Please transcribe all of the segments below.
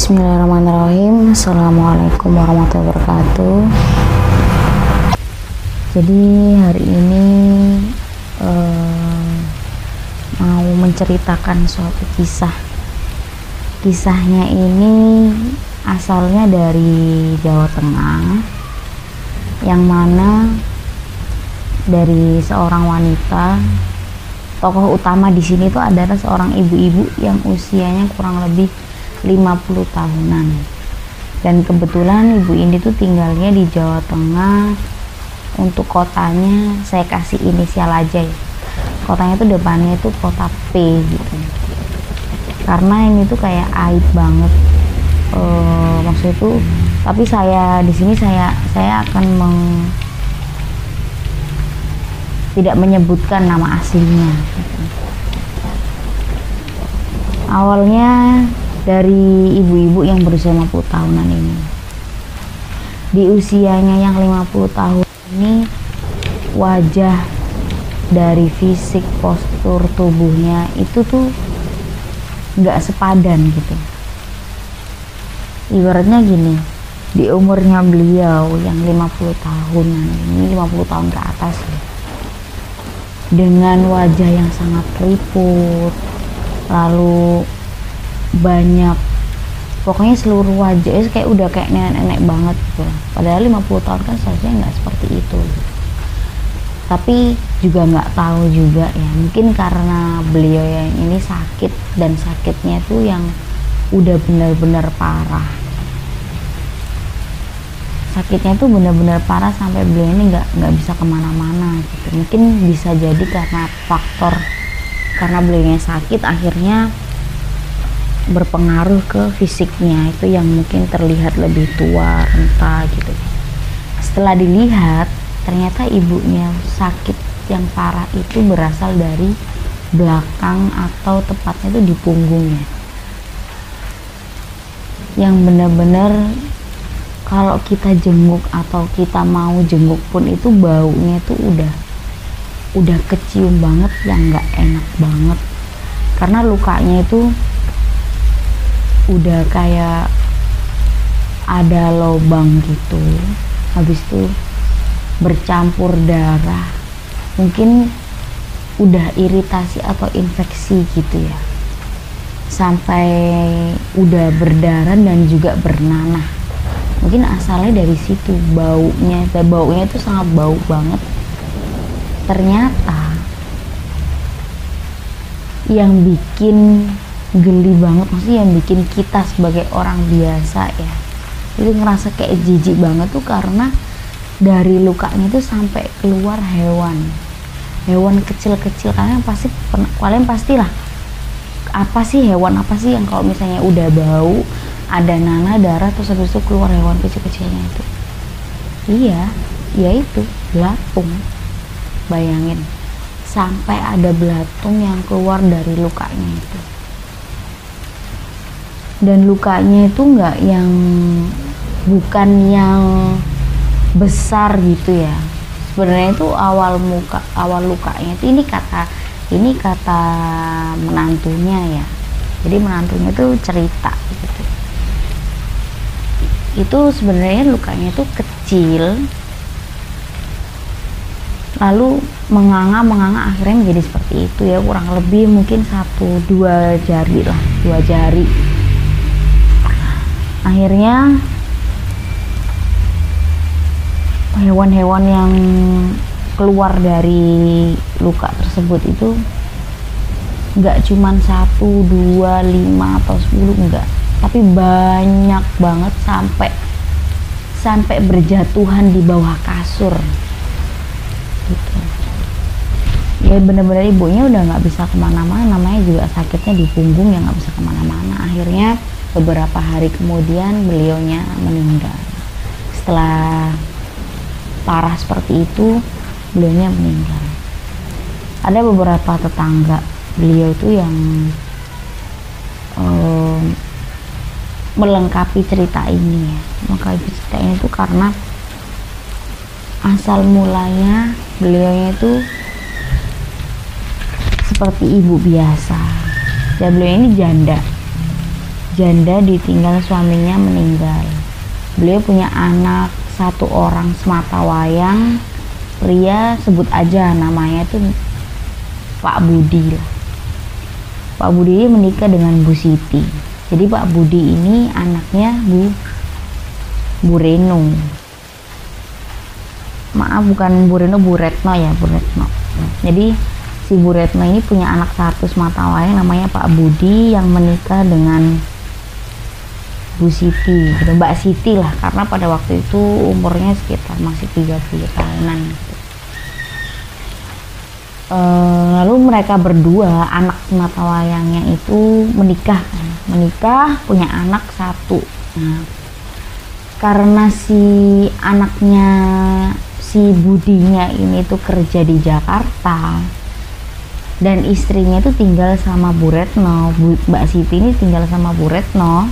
Bismillahirrahmanirrahim. Assalamualaikum warahmatullahi wabarakatuh. Jadi hari ini eh, Mau menceritakan suatu kisah. Kisahnya ini asalnya dari Jawa Tengah Yang mana dari seorang wanita tokoh utama di sini tuh adalah seorang ibu-ibu yang usianya kurang lebih 50 tahunan. Dan kebetulan ibu ini tuh tinggalnya di Jawa Tengah. Untuk kotanya saya kasih inisial aja ya. Kotanya tuh depannya itu kota P gitu. Karena ini tuh kayak aib banget. E, maksud itu tapi saya di sini saya saya akan meng tidak menyebutkan nama aslinya gitu. awalnya dari ibu-ibu yang berusia 50 tahunan ini. Di usianya yang 50 tahun ini wajah dari fisik postur tubuhnya itu tuh nggak sepadan gitu. Ibaratnya gini di umurnya beliau yang 50 tahunan ini 50 tahun ke atas ya, dengan wajah yang sangat keriput lalu banyak. Pokoknya seluruh wajah kayak udah kayak nenek-nenek banget gitu. Padahal 50 tahun kan seharusnya nggak seperti itu. Tapi juga nggak tahu juga ya. Mungkin karena beliau yang ini sakit dan sakitnya tuh yang udah benar-benar parah. Sakitnya tuh benar-benar parah sampai beliau ini nggak nggak bisa ke mana-mana gitu. Mungkin bisa jadi karena faktor karena beliau sakit akhirnya berpengaruh ke fisiknya itu yang mungkin terlihat lebih tua renta gitu. Setelah dilihat ternyata ibunya sakit yang parah itu berasal dari belakang atau tepatnya itu di punggungnya. Yang benar-benar kalau kita jenguk atau kita mau jenguk pun itu baunya itu udah udah kecium banget yang nggak enak banget. Karena lukanya itu udah kayak ada lobang gitu. Habis itu bercampur darah. Mungkin udah iritasi atau infeksi gitu ya. Sampai udah berdarah dan juga bernanah. Mungkin asalnya dari situ baunya. Baunya itu sangat bau banget. Ternyata yang bikin geli banget. Maksudnya yang bikin kita sebagai orang biasa ya. Itu ngerasa kayak jijik banget tuh karena dari lukanya itu sampai keluar hewan. Hewan kecil-kecil. Kalian pasti kalian pastilah apa sih hewan apa sih yang kalau misalnya udah bau ada nanah darah terus habis itu keluar hewan kecil-kecilnya itu. Iya ya itu belatung. Bayangin sampai ada belatung yang keluar dari lukanya itu dan lukanya itu nggak yang bukan yang besar gitu ya. Sebenarnya itu awal muka awal lukanya itu ini kata ini kata menantunya ya. Jadi menantunya itu cerita gitu. Itu sebenarnya lukanya itu kecil. Lalu menganga menganga akhirnya menjadi seperti itu ya. Kurang lebih mungkin satu dua jari lah. Dua jari akhirnya hewan-hewan yang keluar dari luka tersebut itu nggak cuman satu dua lima atau sepuluh enggak tapi banyak banget sampai sampai berjatuhan di bawah kasur. Gitu. Ya bener-bener ibunya udah nggak bisa ke mana-mana namanya juga sakitnya di punggung yang nggak bisa ke mana-mana. Akhirnya beberapa hari kemudian beliaunya meninggal. Setelah parah seperti itu beliaunya meninggal. Ada beberapa tetangga beliau itu yang um, melengkapi cerita ini ya. Melengkapi cerita ini itu karena asal mulanya beliaunya itu seperti ibu biasa. Dan beliau ini janda janda ditinggal suaminya meninggal. Beliau punya anak satu orang semata wayang. Pria sebut aja namanya itu Pak Budi lah. Pak Budi ini menikah dengan Bu Siti. Jadi Pak Budi ini anaknya Bu Bu Reno. Maaf bukan Bu Reno Bu Retno ya Bu Retno. Jadi si Bu Retno ini punya anak satu semata wayang namanya Pak Budi yang menikah dengan Bu Siti gitu. Mbak Siti lah karena pada waktu itu umurnya sekitar masih 30 tahunan gitu. E, lalu mereka berdua anak semata wayangnya itu menikah menikah punya anak satu nah karena si anaknya si Budinya ini tuh kerja di Jakarta dan istrinya itu tinggal sama Bu Retno Bu, Mbak Siti ini tinggal sama Bu Retno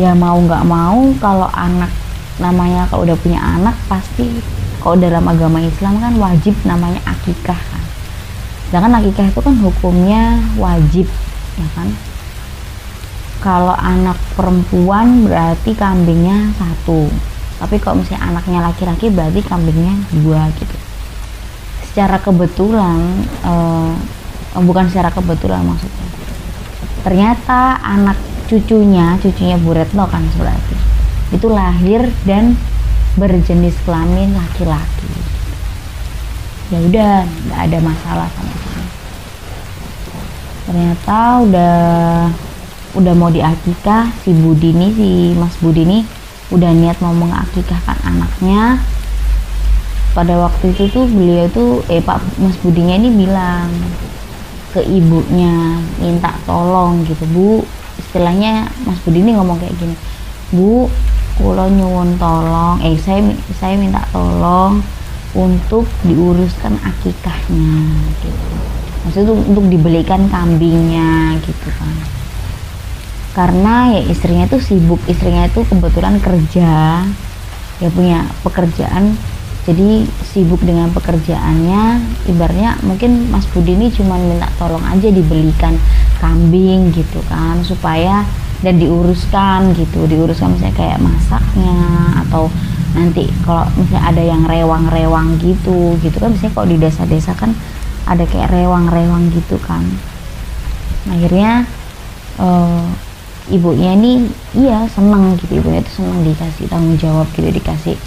ya mau nggak mau kalau anak namanya kalau udah punya anak pasti kalau dalam agama Islam kan wajib namanya akikah kan. Sedangkan akikah itu kan hukumnya wajib ya kan? Kalau anak perempuan berarti kambingnya satu. Tapi kalau misalnya anaknya laki-laki berarti kambingnya dua gitu. Secara kebetulan eh, bukan secara kebetulan maksudnya. Ternyata anak cucunya cucunya Bu Retno kan berarti. Itu lahir dan berjenis kelamin laki-laki. Ya udah nggak ada masalah sama sekali ternyata udah udah mau diakikah si Budi ini si Mas Budi ini. Udah niat mau mengakikahkan anaknya. Pada waktu itu tuh beliau tuh eh Pak Mas Budinya ini bilang ke ibunya minta tolong gitu Bu istilahnya Mas Budi ini ngomong kayak gini Bu kalau nyuwun tolong. Eh saya saya minta tolong untuk diuruskan akikahnya gitu. Maksudnya untuk dibelikan kambingnya gitu kan. Karena ya istrinya tuh sibuk istrinya itu kebetulan kerja ya punya pekerjaan. Jadi sibuk dengan pekerjaannya ibarnya mungkin Mas Budi ini cuma minta tolong aja dibelikan kambing gitu kan supaya dan diuruskan gitu. Diuruskan misalnya kayak masaknya atau nanti kalau misalnya ada yang rewang-rewang gitu gitu kan misalnya kalau di desa-desa kan ada kayak rewang-rewang gitu kan. Akhirnya uh, ibunya ini iya seneng gitu. Ibunya itu seneng dikasih tanggung jawab gitu dikasih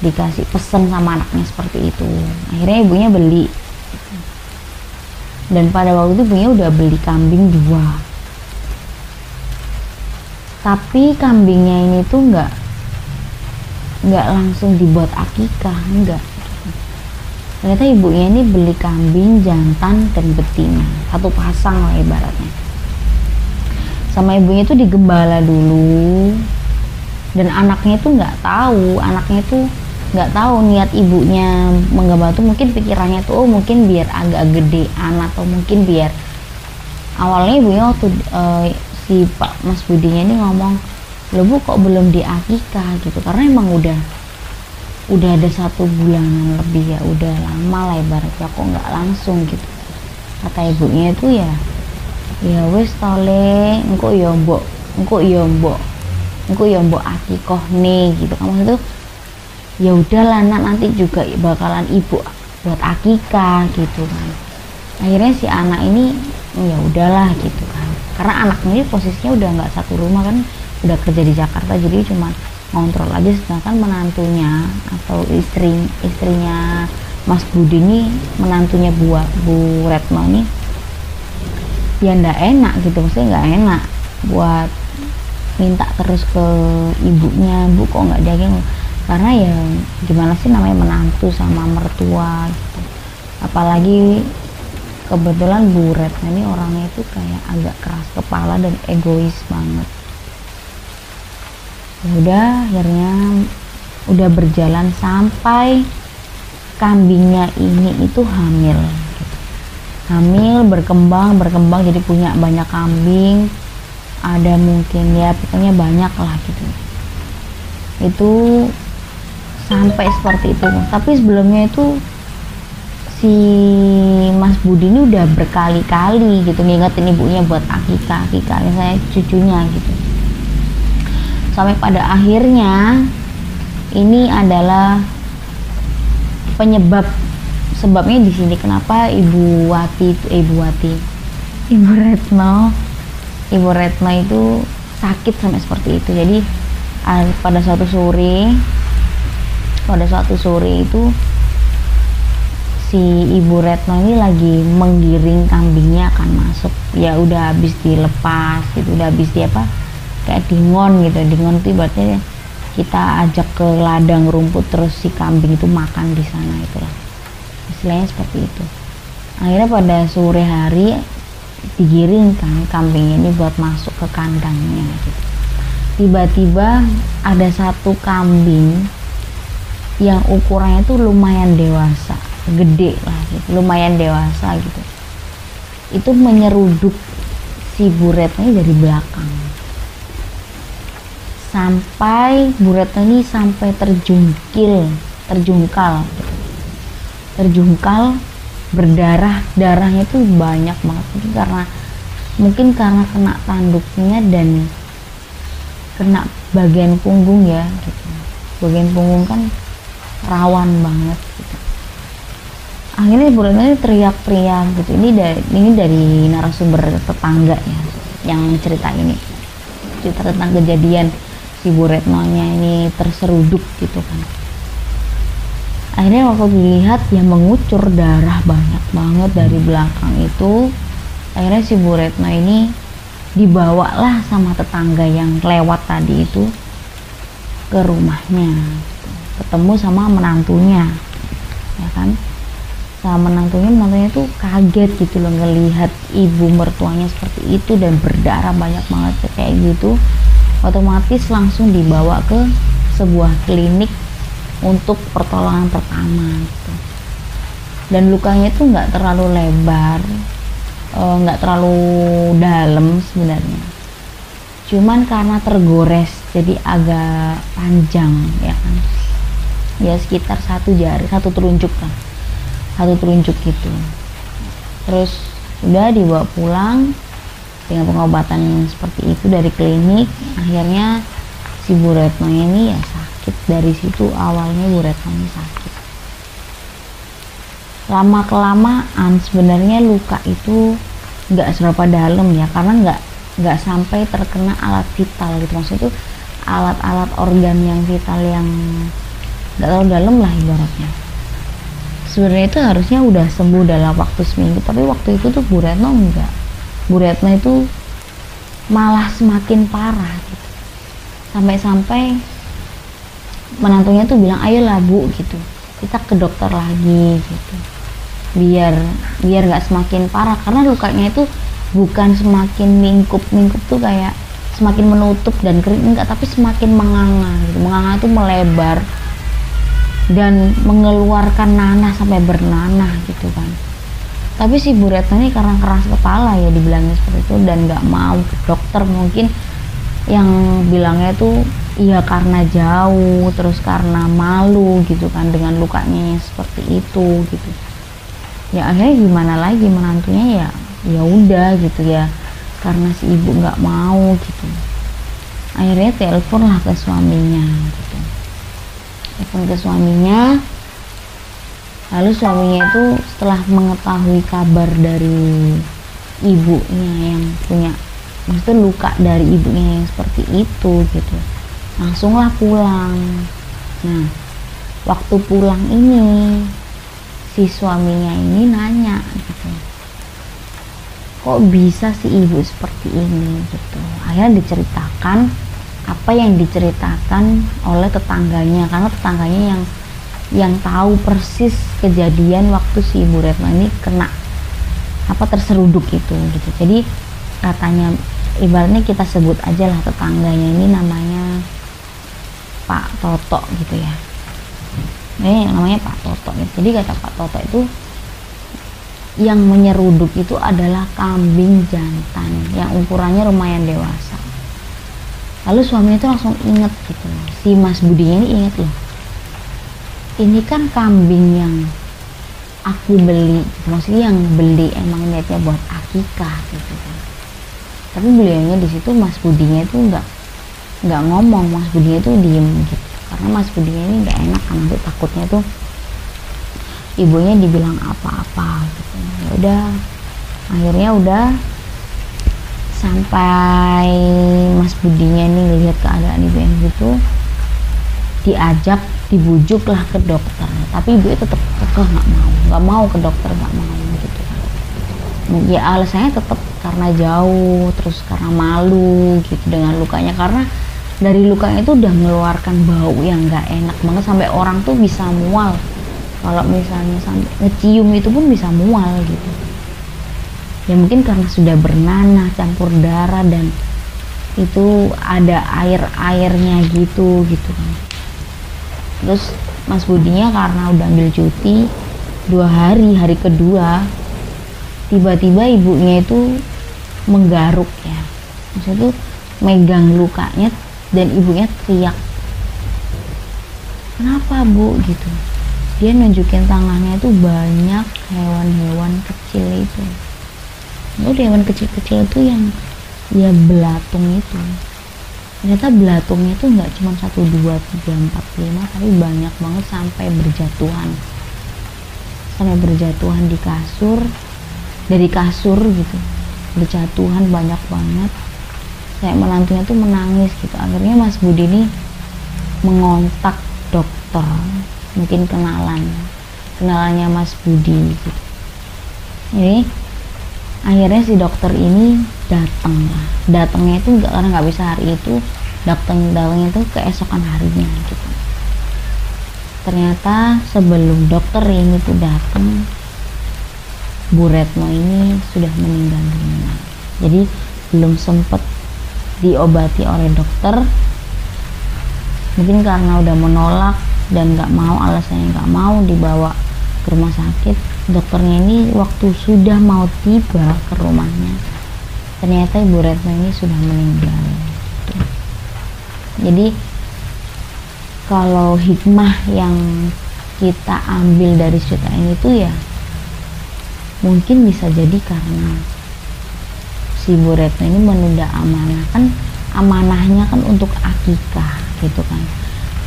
dikasih pesen sama anaknya seperti itu. Akhirnya ibunya beli dan pada waktu itu ibunya udah beli kambing dua. Tapi kambingnya ini tuh nggak nggak langsung dibuat akikah enggak ternyata ibunya ini beli kambing jantan dan betina. Satu pasang lah ibaratnya. Sama ibunya itu digembala dulu. Dan anaknya itu nggak tahu anaknya itu nggak tahu niat ibunya menggembala tuh mungkin pikirannya tuh oh mungkin biar agak gedean atau mungkin biar awalnya ibunya waktu uh, si Pak Mas Budinya ini ngomong lo bu kok belum diakikah gitu. Karena emang udah udah ada satu bulanan lebih ya udah lama lah ibaratnya kok nggak langsung gitu. Kata ibunya itu ya ya wis tole engko ya mbok engko ya mbok engko ya akikoh nih gitu. Kamu itu ya udahlah nak nanti juga bakalan ibu buat akikah gitu kan. Akhirnya si anak ini ya udahlah gitu kan. Karena anaknya ini posisinya udah nggak satu rumah kan udah kerja di Jakarta jadi cuma ngontrol aja. Sedangkan menantunya atau istri istrinya Mas Budi ini menantunya buat Bu Retno ini ya ndak enak gitu. Maksudnya nggak enak buat minta terus ke ibunya bu kok nggak daging karena ya gimana sih namanya menantu sama mertua gitu. Apalagi kebetulan Bu Retna ini orangnya itu kayak agak keras kepala dan egois banget. Ya udah akhirnya udah berjalan sampai kambingnya ini itu hamil. Hamil berkembang berkembang jadi punya banyak kambing. Ada mungkin ya pokoknya banyak lah gitu. Itu sampai seperti itu. Tapi sebelumnya itu si Mas Budi ini udah berkali-kali gitu ngingetin ibunya buat akikah akikah misalnya cucunya gitu. Sampai pada akhirnya ini adalah penyebab sebabnya di sini kenapa Ibu Wati itu eh, Ibu Wati Ibu Retno Ibu Retno itu sakit sampai seperti itu. Jadi pada suatu sore pada suatu sore itu si Ibu Retno ini lagi menggiring kambingnya akan masuk. Ya udah habis dilepas gitu udah habis di apa kayak dingon gitu. Dingon itu ibaratnya kita ajak ke ladang rumput terus si kambing itu makan di sana itulah istilahnya seperti itu. Akhirnya pada sore hari digiring kan kambing ini buat masuk ke kandangnya gitu. Tiba-tiba ada satu kambing yang ukurannya tuh lumayan dewasa gede lah gitu lumayan dewasa gitu. Itu menyeruduk si buretnya dari belakang. Sampai buretnya ini sampai terjungkil terjungkal. Terjungkal berdarah darahnya itu banyak banget. Mungkin karena mungkin karena kena tanduknya dan kena bagian punggung ya gitu. Bagian punggung kan rawan banget gitu. Akhirnya bulannya teriak-teriak gitu. Ini dari ini dari narasumber tetangga ya yang cerita ini. Cerita tentang kejadian si Bu Retno-nya ini terseruduk gitu kan. Akhirnya waktu dilihat ya mengucur darah banyak banget dari belakang itu. Akhirnya si Bu Retno ini dibawalah sama tetangga yang lewat tadi itu ke rumahnya ketemu sama menantunya ya kan? Sama menantunya menantunya tuh kaget gitu loh ngelihat ibu mertuanya seperti itu dan berdarah banyak banget kayak gitu. Otomatis langsung dibawa ke sebuah klinik untuk pertolongan pertama gitu. Dan lukanya itu nggak terlalu lebar eh, nggak e, terlalu dalam sebenarnya. Cuman karena tergores jadi agak panjang ya kan ya sekitar satu jari satu telunjuk kan satu telunjuk gitu. Terus udah dibawa pulang dengan pengobatan seperti itu dari klinik. Akhirnya si Bu Retno ini ya sakit dari situ. Awalnya Bu Retno ini sakit. Lama kelamaan sebenarnya luka itu nggak seberapa dalam ya karena nggak nggak sampai terkena alat vital gitu. Maksudnya itu alat-alat organ yang vital yang nggak terlalu dalam lah ibaratnya. Sebenarnya itu harusnya udah sembuh dalam waktu seminggu tapi waktu itu tuh Bu Retno enggak. Bu Retno itu malah semakin parah gitu. Sampai-sampai menantunya tuh bilang ayolah Bu gitu. Kita ke dokter lagi gitu. Biar biar nggak semakin parah karena lukanya itu bukan semakin mingkup mingkup tuh kayak semakin menutup dan kering enggak tapi semakin menganga gitu. Menganga itu melebar dan mengeluarkan nanah sampai bernanah gitu kan. Tapi si Bu Retno ini karena keras kepala ya dibilangnya seperti itu dan nggak mau ke dokter mungkin yang bilangnya itu iya karena jauh terus karena malu gitu kan dengan lukanya seperti itu gitu. Ya akhirnya gimana lagi menantunya ya ya udah gitu ya karena si ibu nggak mau gitu. Akhirnya telepon lah ke suaminya. gitu telepon ke suaminya. Lalu suaminya itu setelah mengetahui kabar dari ibunya yang punya maksudnya luka dari ibunya yang seperti itu gitu langsunglah pulang. Nah waktu pulang ini si suaminya ini nanya gitu kok bisa si ibu seperti ini? gitu. Akhirnya diceritakan apa yang diceritakan oleh tetangganya? Karena tetangganya yang yang tahu persis kejadian waktu si ibu Retno ini kena apa terseruduk itu gitu. Jadi katanya ibaratnya kita sebut aja lah tetangganya ini namanya Pak Toto gitu ya. Ini namanya Pak Toto ya. jadi kata Pak Toto itu yang menyeruduk itu adalah kambing jantan yang ukurannya lumayan dewasa lalu suaminya itu langsung inget gitu. Si Mas Budinya ini inget loh. Ini kan kambing yang aku beli gitu. maksudnya yang beli emang niatnya buat akikah gitu kan. Tapi beliaunya di situ Mas Budinya itu enggak nggak ngomong. Mas Budi itu diem gitu. Karena Mas Budi ini nggak enak kan nanti takutnya tuh ibunya dibilang apa-apa gitu. Ya udah akhirnya udah sampai Mas Budinya ini lihat keadaan ibu yang gitu diajak dibujuk lah ke dokter. Tapi ibu itu tetap kekeh nggak mau. Nggak mau ke dokter nggak mau gitu. Ya alasannya tetap karena jauh terus karena malu gitu dengan lukanya. Karena dari lukanya itu udah mengeluarkan bau yang nggak enak banget sampai orang tuh bisa mual. Kalau misalnya sampai ngecium itu pun bisa mual gitu ya mungkin karena sudah bernanah campur darah dan itu ada air airnya gitu gitu. Terus Mas Budinya karena udah ambil cuti dua hari hari kedua tiba-tiba ibunya itu menggaruk ya. Maksudnya tuh megang lukanya dan ibunya teriak kenapa bu? Gitu. Dia nunjukin tangannya itu banyak hewan-hewan kecil itu itu hewan kecil-kecil itu yang ya belatung itu. Ternyata belatungnya itu nggak cuma satu dua tiga empat lima tapi banyak banget sampai berjatuhan. Sampai berjatuhan di kasur dari kasur gitu. Berjatuhan banyak banget. Saya menantunya tuh menangis gitu. Akhirnya Mas Budi ini mengontak dokter mungkin kenalan. Kenalannya Mas Budi gitu. Jadi akhirnya si dokter ini datang. Datangnya itu nggak karena nggak bisa hari itu datang datangnya itu keesokan harinya gitu. Ternyata sebelum dokter ini tuh datang Bu Retno ini sudah meninggal dunia. Jadi belum sempet diobati oleh dokter. Mungkin karena udah menolak dan nggak mau alasannya nggak mau dibawa ke rumah sakit. Dokternya ini waktu sudah mau tiba ke rumahnya. Ternyata ibu Retno ini sudah meninggal. Jadi kalau hikmah yang kita ambil dari cerita ini tuh ya mungkin bisa jadi karena si Bu Retno ini menunda amanah. Kan amanahnya kan untuk akikah gitu kan.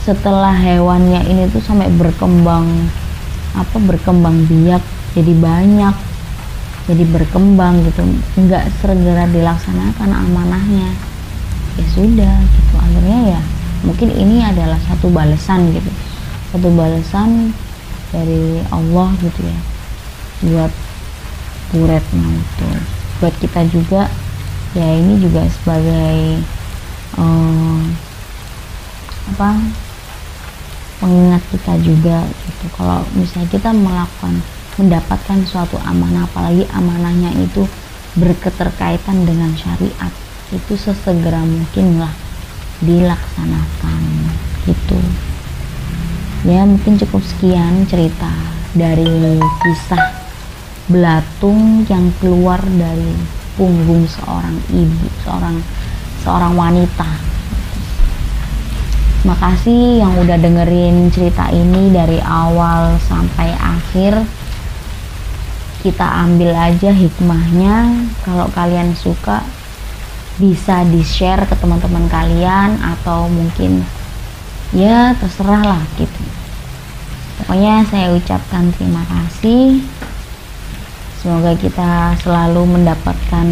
Setelah hewannya ini tuh sampai berkembang apa berkembang biak jadi banyak jadi berkembang gitu. Nggak segera dilaksanakan amanahnya. Ya sudah gitu. Akhirnya ya mungkin ini adalah satu balasan gitu. Satu balasan dari Allah gitu ya buat Buretno itu. Buat kita juga ya ini juga sebagai um, apa mengingat kita juga gitu. Kalau misalnya kita melakukan mendapatkan suatu amanah apalagi amanahnya itu berketerkaitan dengan syariat itu sesegera mungkin lah dilaksanakan gitu. Ya mungkin cukup sekian cerita dari kisah belatung yang keluar dari punggung seorang ibu seorang seorang wanita Makasih yang udah dengerin cerita ini dari awal sampai akhir. Kita ambil aja hikmahnya. Kalau kalian suka bisa di-share ke teman-teman kalian atau mungkin ya terserah lah gitu. Pokoknya saya ucapkan terima kasih. Semoga kita selalu mendapatkan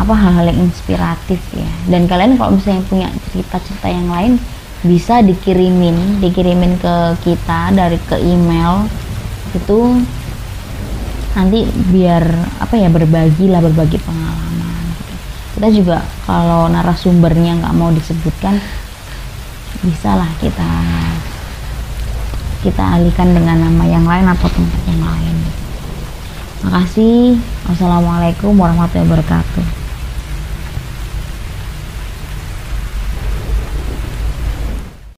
apa hal-hal yang inspiratif ya. Dan kalian kalau misalnya punya cerita-cerita yang lain bisa dikirimin dikirimin ke kita dari ke email. Itu nanti biar apa ya berbagi lah berbagi pengalaman. Kita juga kalau narasumbernya nggak mau disebutkan bisa lah kita kita alihkan dengan nama yang lain atau tempat yang lain. Makasih. Wassalamualaikum warahmatullahi wabarakatuh